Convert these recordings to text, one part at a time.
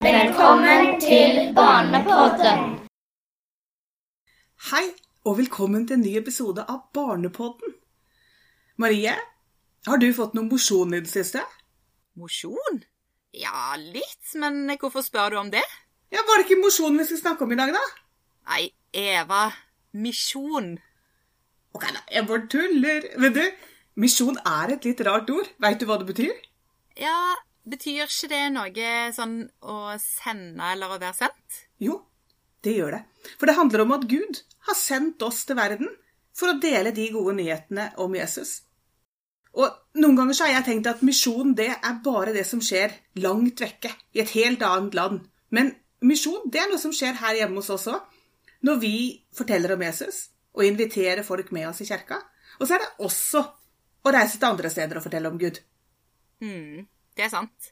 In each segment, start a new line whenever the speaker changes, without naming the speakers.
Velkommen til Barnepodden.
Hei, og velkommen til en ny episode av Barnepodden. Marie, har du fått noe mosjon i det siste?
Mosjon? Ja, litt, men hvorfor spør du om det?
Ja, Var det ikke mosjon vi skulle snakke om i dag, da?
Nei, Eva. Misjon.
Ok, da, jeg bare tuller. Vet du, misjon er et litt rart ord. Veit du hva det betyr?
Ja, betyr ikke det noe sånn å sende eller å være sendt?
Jo, det gjør det. For det handler om at Gud har sendt oss til verden for å dele de gode nyhetene om Jesus. Og noen ganger så har jeg tenkt at misjon det er bare det som skjer langt vekke, i et helt annet land. Men misjon det er noe som skjer her hjemme hos oss òg. Når vi forteller om Jesus og inviterer folk med oss i kirka. Og så er det også å reise til andre steder og fortelle om Gud.
Mm, det er sant.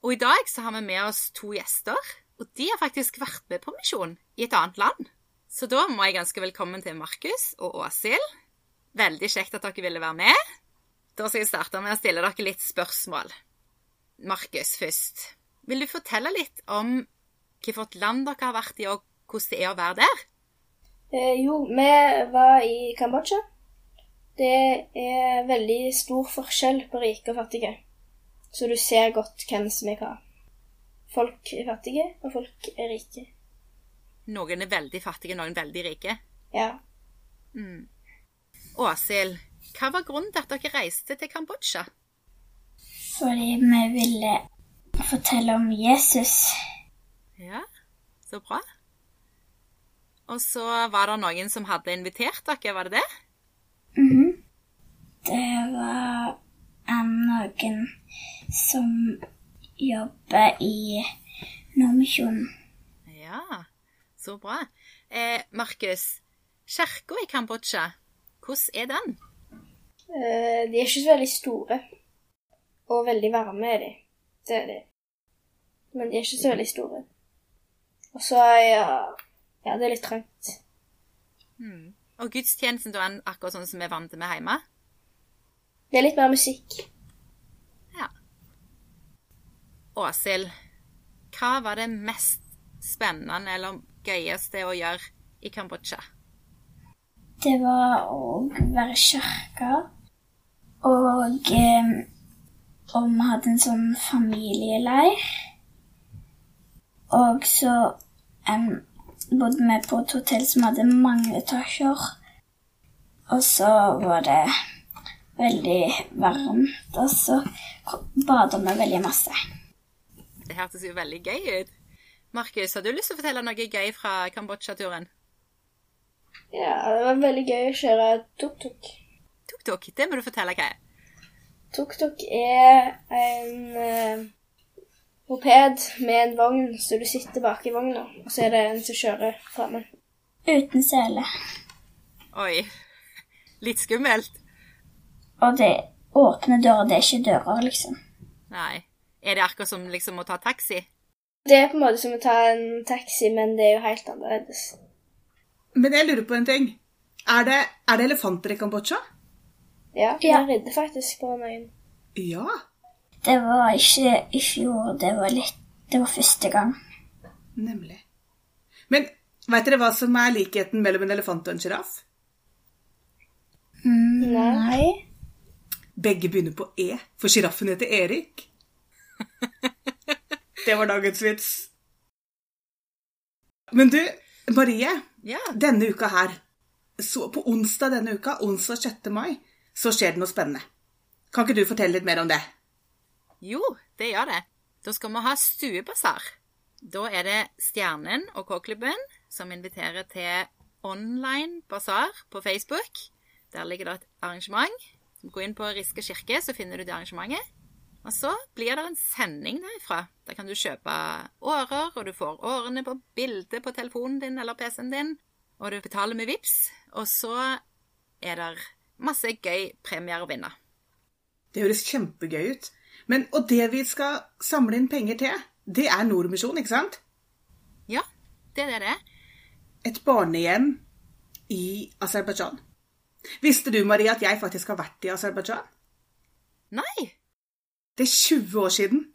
Og i dag så har vi med oss to gjester, og de har faktisk vært med på misjon i et annet land. Så da må jeg ganske velkommen til Markus og Åshild. Veldig kjekt at dere ville være med. Da skal jeg starte med å stille dere litt spørsmål. Markus først. Vil du fortelle litt om hvilket land dere har vært i, og hvordan det er å være der?
Eh, jo, vi var i Kambodsja. Det er veldig stor forskjell på rike og fattige. Så du ser godt hvem som er hva. Folk er fattige, og folk er rike.
Noen er veldig fattige, noen er veldig rike.
Ja.
Mm. Åshild, hva var grunnen til at dere reiste til Kambodsja?
Fordi vi ville fortelle om Jesus.
Ja, så bra. Og så var det noen som hadde invitert dere, var det det?
Mhm. Det var um, noen som jobber i Nordmisjonen.
Ja, så bra. Eh, Markus, kirka i Kambodsja, hvordan er den?
Eh, de er ikke så veldig store. Og veldig varme er de. Det er de. Men de er ikke så veldig store. Og så er ja, ja, det er litt trangt.
Mm. Og gudstjenesten da er akkurat sånn som vi er vant med hjemme?
Det er litt mer musikk.
Åshild, hva var det mest spennende eller gøyeste å gjøre i Kambodsja?
Det var å være kirke. og eh, og vi hadde en sånn familieleir. Og så em, bodde vi på et hotell som hadde mange etasjer. Og så var det veldig varmt, og så bada vi veldig masse.
Det hørtes jo veldig gøy ut. Markus, har du lyst til å fortelle noe gøy fra Kambodsja-turen?
Ja, det var veldig gøy å kjøre tuk-tuk.
Tuk-tuk, det må du fortelle hva er.
Tuk-tuk er en moped med en vogn, så du sitter bak i vogna, og så er det en som kjører framme.
Uten sele.
Oi, litt skummelt.
Og det åpne dører, det er ikke dører, liksom.
Nei. Er det akkurat som liksom å ta taxi?
Det er på en måte som å ta en taxi, men det er jo helt annerledes.
Men jeg lurer på en ting. Er det, er det elefanter i Kambodsja?
Ja,
Ja.
jeg ridde faktisk på noen.
Ja.
Det var ikke i fjor, det var litt Det var første gang.
Nemlig. Men veit dere hva som er likheten mellom en elefant og en sjiraff?
Mm,
nei.
Begge begynner på E, for sjiraffen heter Erik. Det var dagens vits. Men du, Marie.
Ja.
Denne uka her, så på onsdag denne uka, onsdag 6. mai, så skjer det noe spennende. Kan ikke du fortelle litt mer om det?
Jo, det gjør det. Da skal vi ha stuebasar. Da er det Stjernen og K-klubben som inviterer til online basar på Facebook. Der ligger det et arrangement. Gå inn på Riske kirke, så finner du det arrangementet. Og så blir det en sending derifra. Der kan du kjøpe årer, og du får årene på bilde på telefonen din eller PC-en din. Og du betaler med VIPS, og så er det masse gøy premier å vinne.
Det høres kjempegøy ut. Men, og det vi skal samle inn penger til, det er Nordmisjon, ikke sant?
Ja, det er det.
Et barnehjem i Aserbajdsjan. Visste du, Marie, at jeg faktisk har vært i Aserbajdsjan?
Nei!
Det er 20 år siden.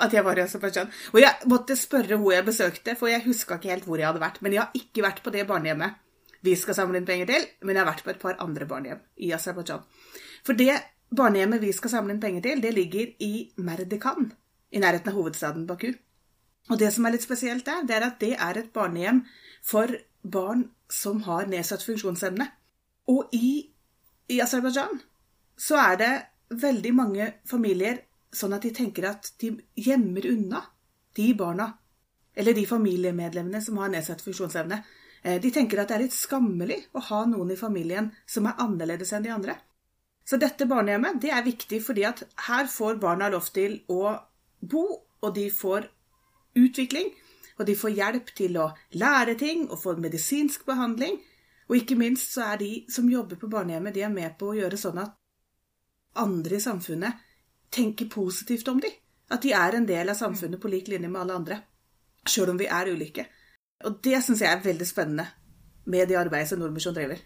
at jeg var i Aserbajdsjan. Og jeg måtte spørre hvor jeg besøkte, for jeg huska ikke helt hvor jeg hadde vært. Men jeg har ikke vært på det barnehjemmet vi skal samle inn penger til, men jeg har vært på et par andre barnehjem i Aserbajdsjan. For det barnehjemmet vi skal samle inn penger til, det ligger i Merdekan, i nærheten av hovedstaden Baku. Og det som er litt spesielt der, det er at det er et barnehjem for barn som har nedsatt funksjonsevne. Og i, i Aserbajdsjan så er det veldig mange familier sånn at de tenker at de gjemmer unna de barna, eller de familiemedlemmene som har nedsatt funksjonsevne. Eh, De tenker at det er litt skammelig å ha noen i familien som er annerledes enn de andre. Så dette barnehjemmet det er viktig fordi at her får barna lov til å bo, og de får utvikling, og de får hjelp til å lære ting og få medisinsk behandling. Og ikke minst så er de som jobber på barnehjemmet, de er med på å gjøre sånn at andre i samfunnet tenker positivt om dem. At de er en del av samfunnet på lik linje med alle andre. Sjøl om vi er ulike. Og det syns jeg er veldig spennende med det arbeidet som Nordmisjon driver.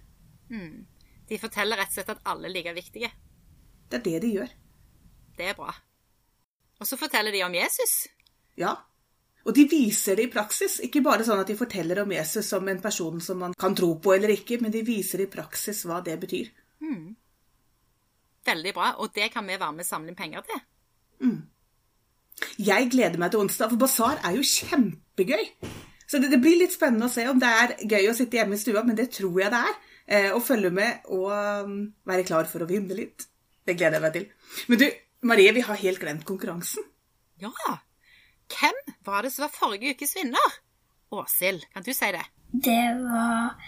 Mm. De forteller rett og slett at alle er like viktige.
Det er det de gjør.
Det er bra. Og så forteller de om Jesus.
Ja. Og de viser det i praksis. Ikke bare sånn at de forteller om Jesus som en person som man kan tro på eller ikke, men de viser i praksis hva det betyr.
Mm. Veldig bra. Og det kan vi være med og samle inn penger til.
Jeg gleder meg til onsdag, for basar er jo kjempegøy. Så det, det blir litt spennende å se om det er gøy å sitte hjemme i stua, men det tror jeg det er. Eh, å følge med og um, være klar for å vinne litt. Det gleder jeg meg til. Men du, Marie, vi har helt glemt konkurransen.
Ja! Hvem var det som var forrige ukes vinner? Åshild, kan du si det?
Det var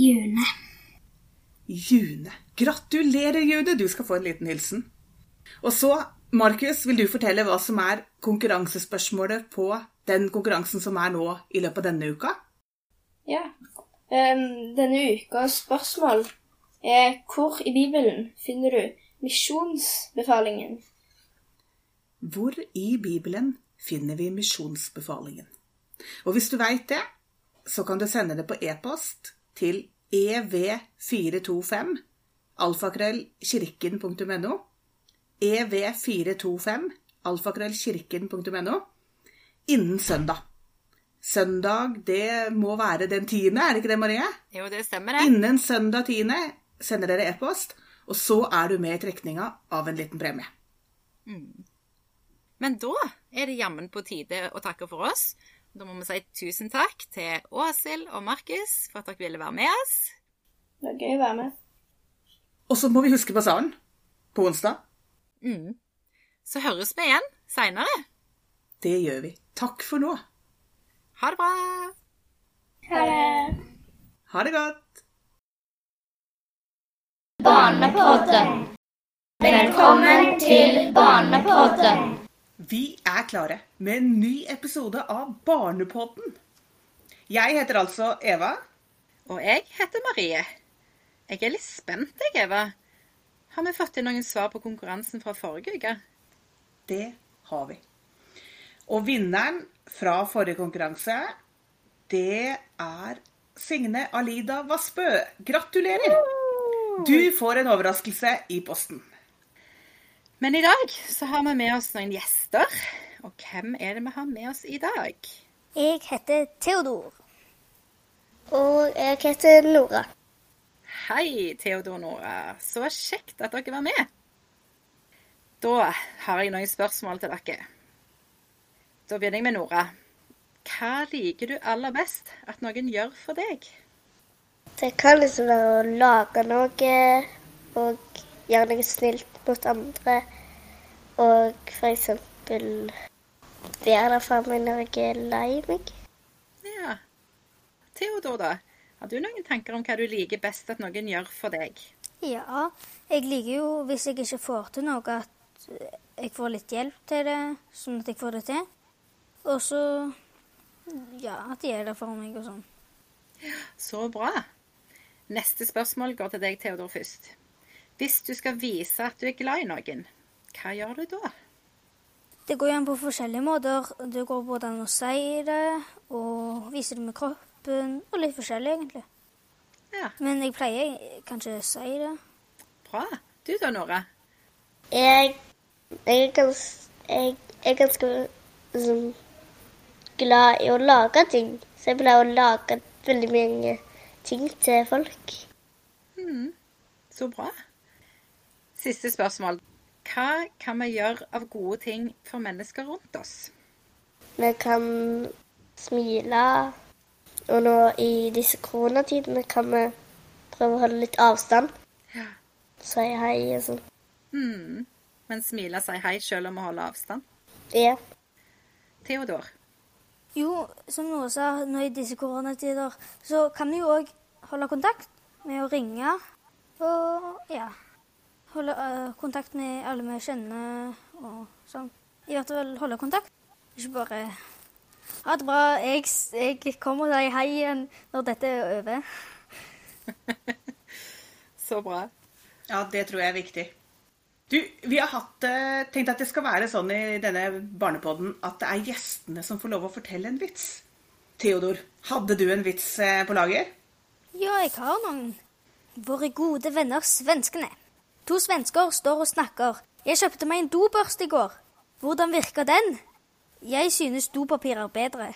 June.
June. Gratulerer, Jude! Du skal få en liten hilsen. Og så, Markus, vil du fortelle hva som er konkurransespørsmålet på den konkurransen som er nå i løpet av denne uka?
Ja. Um, denne ukas spørsmål er hvor i Bibelen finner du misjonsbefalingen?
Hvor i Bibelen finner vi misjonsbefalingen? Og hvis du veit det, så kan du sende det på e-post til ev425 alfakrøllkirken.no ev425 alfakrøllkirken.no innen søndag. Søndag, det må være den tiende, er det ikke det, Marie?
Jo, det stemmer, det.
Innen søndag tiende sender dere e-post, og så er du med i trekninga av en liten premie.
Men da er det jammen på tide å takke for oss. Da må vi si tusen takk til Åshild og Markus for at dere ville være med oss.
Det var gøy å være med.
Og så må vi huske basaren på onsdag.
Mm. Så høres vi igjen seinere.
Det gjør vi. Takk for nå.
Ha det bra!
Ha det.
Ha det godt.
Barnepodden. Velkommen til Barnepodden.
Vi er klare med en ny episode av Barnepodden. Jeg heter altså Eva.
Og jeg heter Marie. Jeg er litt spent, jeg, Eva. Har vi fått inn noen svar på konkurransen fra forrige uke?
Det har vi. Og vinneren fra forrige konkurranse, det er Signe Alida Vassbø. Gratulerer! Du får en overraskelse i posten.
Men i dag så har vi med oss noen gjester. Og hvem er det vi har med oss i dag?
Jeg heter Theodor.
Og jeg heter Nora.
Hei, Theodor Nora. Så kjekt at dere var med. Da har jeg noen spørsmål til dere. Da begynner jeg med Nora. Hva liker du aller best at noen gjør for deg?
Det kan liksom være å lage noe og gjøre noe snilt mot andre. Og eksempel være der for meg når jeg er lei meg.
Ja. Theodor, da? Har du noen tanker om hva du liker best at noen gjør for deg?
Ja, jeg liker jo hvis jeg ikke får til noe, at jeg får litt hjelp til det, sånn at jeg får det til. Og så ja, at de er der for meg og sånn.
Så bra. Neste spørsmål går til deg, Theodor, først. Hvis du skal vise at du er glad i noen, hva gjør du da?
Det går igjen på forskjellige måter. Det går både an å si det og vise det med kroppen, og litt forskjellig, egentlig.
Ja,
Men jeg pleier kanskje å si det.
bra. Du da, Nora?
Jeg, jeg, er gans, jeg er ganske liksom, glad i å lage ting. Så jeg pleier å lage veldig mange ting til folk.
Så bra. Siste spørsmål. Hva kan vi gjøre av gode ting for mennesker rundt oss?
Vi kan smile. Og nå i disse koronatidene kan vi prøve å holde litt avstand.
Ja.
Si hei og sånn.
Mm. Men smile og si hei selv om vi holder avstand.
Ja.
Theodor.
Jo, som Noah sa, nå i disse koronatider, så kan vi jo òg holde kontakt med å ringe. Og ja Holde uh, kontakt med alle vi kjenner og sånn. I hvert fall holde kontakt. Ikke bare ha det bra. Jeg, jeg kommer og sier hei igjen når dette er over.
Så bra.
Ja, det tror jeg er viktig. Du, vi har hatt, eh, tenkt at det skal være sånn i denne barnepodden at det er gjestene som får lov å fortelle en vits. Theodor, hadde du en vits eh, på lager?
Ja, jeg har noen. Våre gode venner svenskene. To svensker står og snakker. Jeg kjøpte meg en dobørste i går. Hvordan virker den? Jeg synes dopapir er bedre.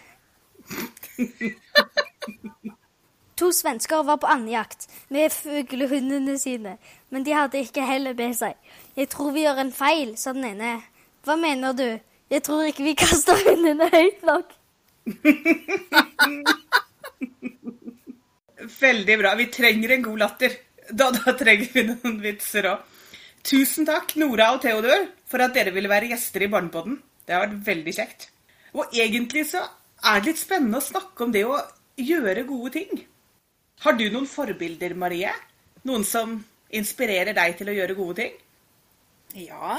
To svensker var på andjakt med fuglehundene sine, men de hadde ikke hellet med seg. Jeg tror vi gjør en feil, sa den ene. Hva mener du? Jeg tror ikke vi kaster hundene høyt nok.
Veldig bra. Vi trenger en god latter. Da, da trenger vi noen vitser òg. Tusen takk, Nora og Theodor, for at dere ville være gjester i Barnepodden. Det har vært veldig kjekt. Og egentlig så er det litt spennende å snakke om det å gjøre gode ting. Har du noen forbilder, Marie? Noen som inspirerer deg til å gjøre gode ting?
Ja,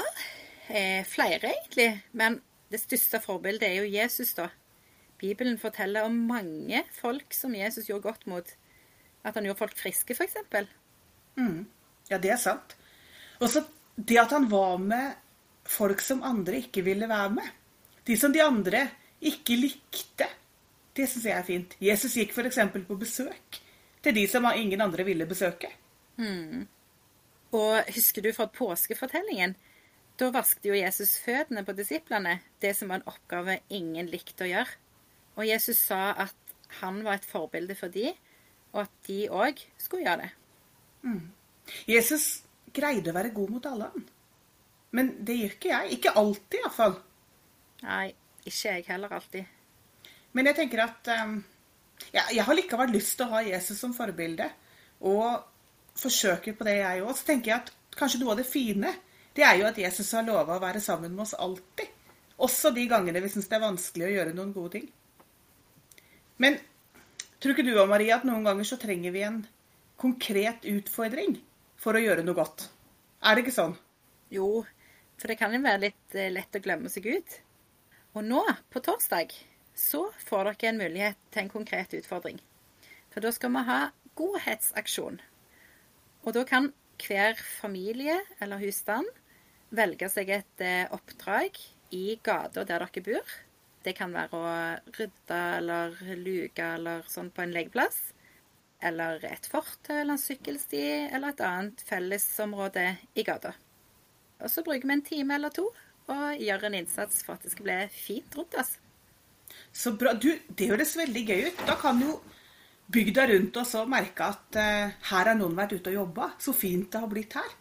eh, flere egentlig. Men det største forbildet er jo Jesus, da. Bibelen forteller om mange folk som Jesus gjorde godt mot. At han gjorde folk friske, f.eks.
Ja, det er sant. Og så det at han var med folk som andre ikke ville være med. De som de andre ikke likte. Det syns jeg er fint. Jesus gikk f.eks. på besøk til de som ingen andre ville besøke.
Og husker du fra påskefortellingen? Da vasket jo Jesus føttene på disiplene, det som var en oppgave ingen likte å gjøre. Og Jesus sa at han var et forbilde for de, og at de òg skulle gjøre det.
Jesus greide å være god mot alle, han. Men det gjør ikke jeg. Ikke alltid, iallfall.
Nei, ikke jeg heller alltid.
Men jeg tenker at um, ja, Jeg har likevel lyst til å ha Jesus som forbilde. Og forsøker på det, jeg òg. Så tenker jeg at kanskje noe av det fine, det er jo at Jesus har lova å være sammen med oss alltid. Også de gangene vi syns det er vanskelig å gjøre noen gode ting. Men tror ikke du og Maria at noen ganger så trenger vi en konkret utfordring for å gjøre noe godt? Er det ikke sånn?
Jo, for det kan jo være litt eh, lett å glemme seg ut. Og nå, på torsdag, så får dere en mulighet til en konkret utfordring. For da skal vi ha godhetsaksjon. Og da kan hver familie eller husstand velge seg et eh, oppdrag i gata der dere bor. Det kan være å rydde eller luke eller sånn på en lekeplass. Eller et fortau eller en sykkelsti eller et annet fellesområde i gata. Og så bruker vi en time eller to og gjør en innsats for at det skal bli fint rundt oss.
Så bra. Du, det høres veldig gøy ut. Da kan jo bygda rundt oss òg merke at uh, her har noen vært ute og jobba. Så fint det har blitt her.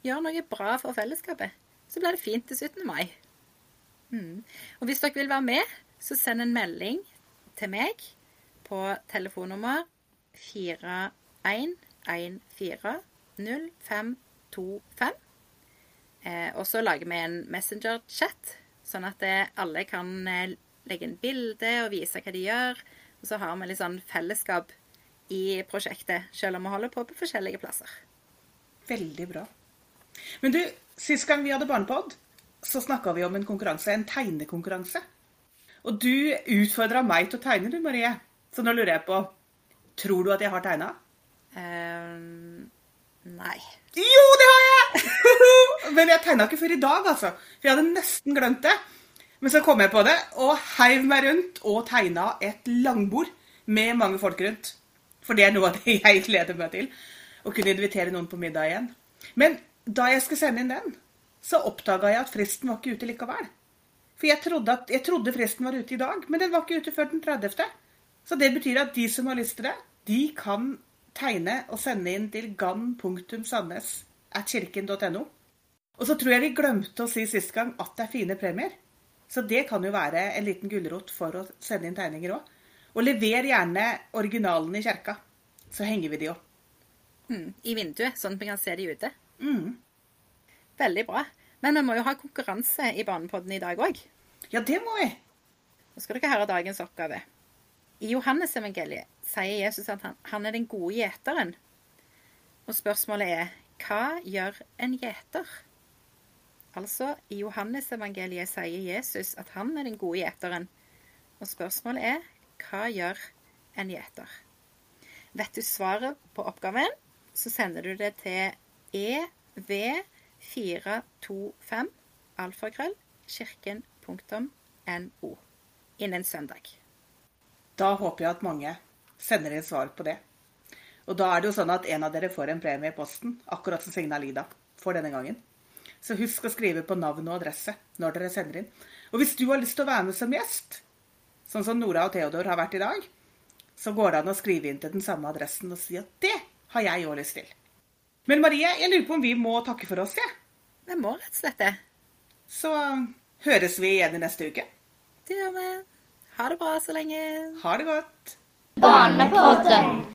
Gjør noe bra for fellesskapet, så blir det fint til 17. mai. Mm. Og hvis dere vil være med, så send en melding til meg på telefonnummer 41140525. Eh, og så lager vi en Messenger-chat, sånn at det, alle kan eh, legge inn bilde og vise hva de gjør. Og så har vi litt sånn fellesskap i prosjektet, selv om vi holder på på forskjellige plasser.
Veldig bra. Men du, sist gang vi hadde barnepod, så snakka vi om en konkurranse, en tegnekonkurranse. Og du utfordra meg til å tegne, du, Marie. Så nå lurer jeg på Tror du at jeg har tegna?
Um, nei.
Jo, det har jeg! Men jeg tegna ikke før i dag, altså. For jeg hadde nesten glemt det. Men så kom jeg på det og heiv meg rundt og tegna et langbord med mange folk rundt. For det er noe av det jeg gleder meg til. Å kunne invitere noen på middag igjen. Men da jeg skulle sende inn den, så oppdaga jeg at fristen var ikke ute likevel. For jeg trodde, at, jeg trodde fristen var ute i dag, men den var ikke ute før den 30. Så det betyr at de som har lyst til det, de kan tegne og sende inn til gann.sandnes.kirken.no. Og så tror jeg vi glemte å si sist gang at det er fine premier. Så det kan jo være en liten gulrot for å sende inn tegninger òg. Og lever gjerne originalen i kjerka, så henger vi de opp.
Mm, I vinduet, sånn at vi kan se de ute.
Mm.
Veldig bra. Men vi må jo ha konkurranse i Barnepodden i dag òg.
Ja, det må vi.
Nå skal dere høre dagens oppgave. I Johannesevangeliet sier Jesus at han, han er den gode gjeteren. Og spørsmålet er hva gjør en gjeter? Altså, i Johannesevangeliet sier Jesus at han er den gode gjeteren. Og spørsmålet er hva gjør en gjeter? Vet du svaret på oppgaven, så sender du det til ev425 alfakrøll innen søndag.
Da håper jeg at mange sender inn svar på det. Og da er det jo sånn at en av dere får en premie i posten, akkurat som Signa Lida får denne gangen. Så husk å skrive på navn og adresse når dere sender inn. Og hvis du har lyst til å være med som gjest, sånn som Nora og Theodor har vært i dag, så går det an å skrive inn til den samme adressen og si at det har jeg òg lyst til. Men Marie, jeg lurer på om vi må takke for oss, jeg. Ja.
Vi må rett og slett det.
Så høres vi igjen i neste uke.
Det gjør vi. Ha det bra så lenge.
Ha det godt.
Barnepodden.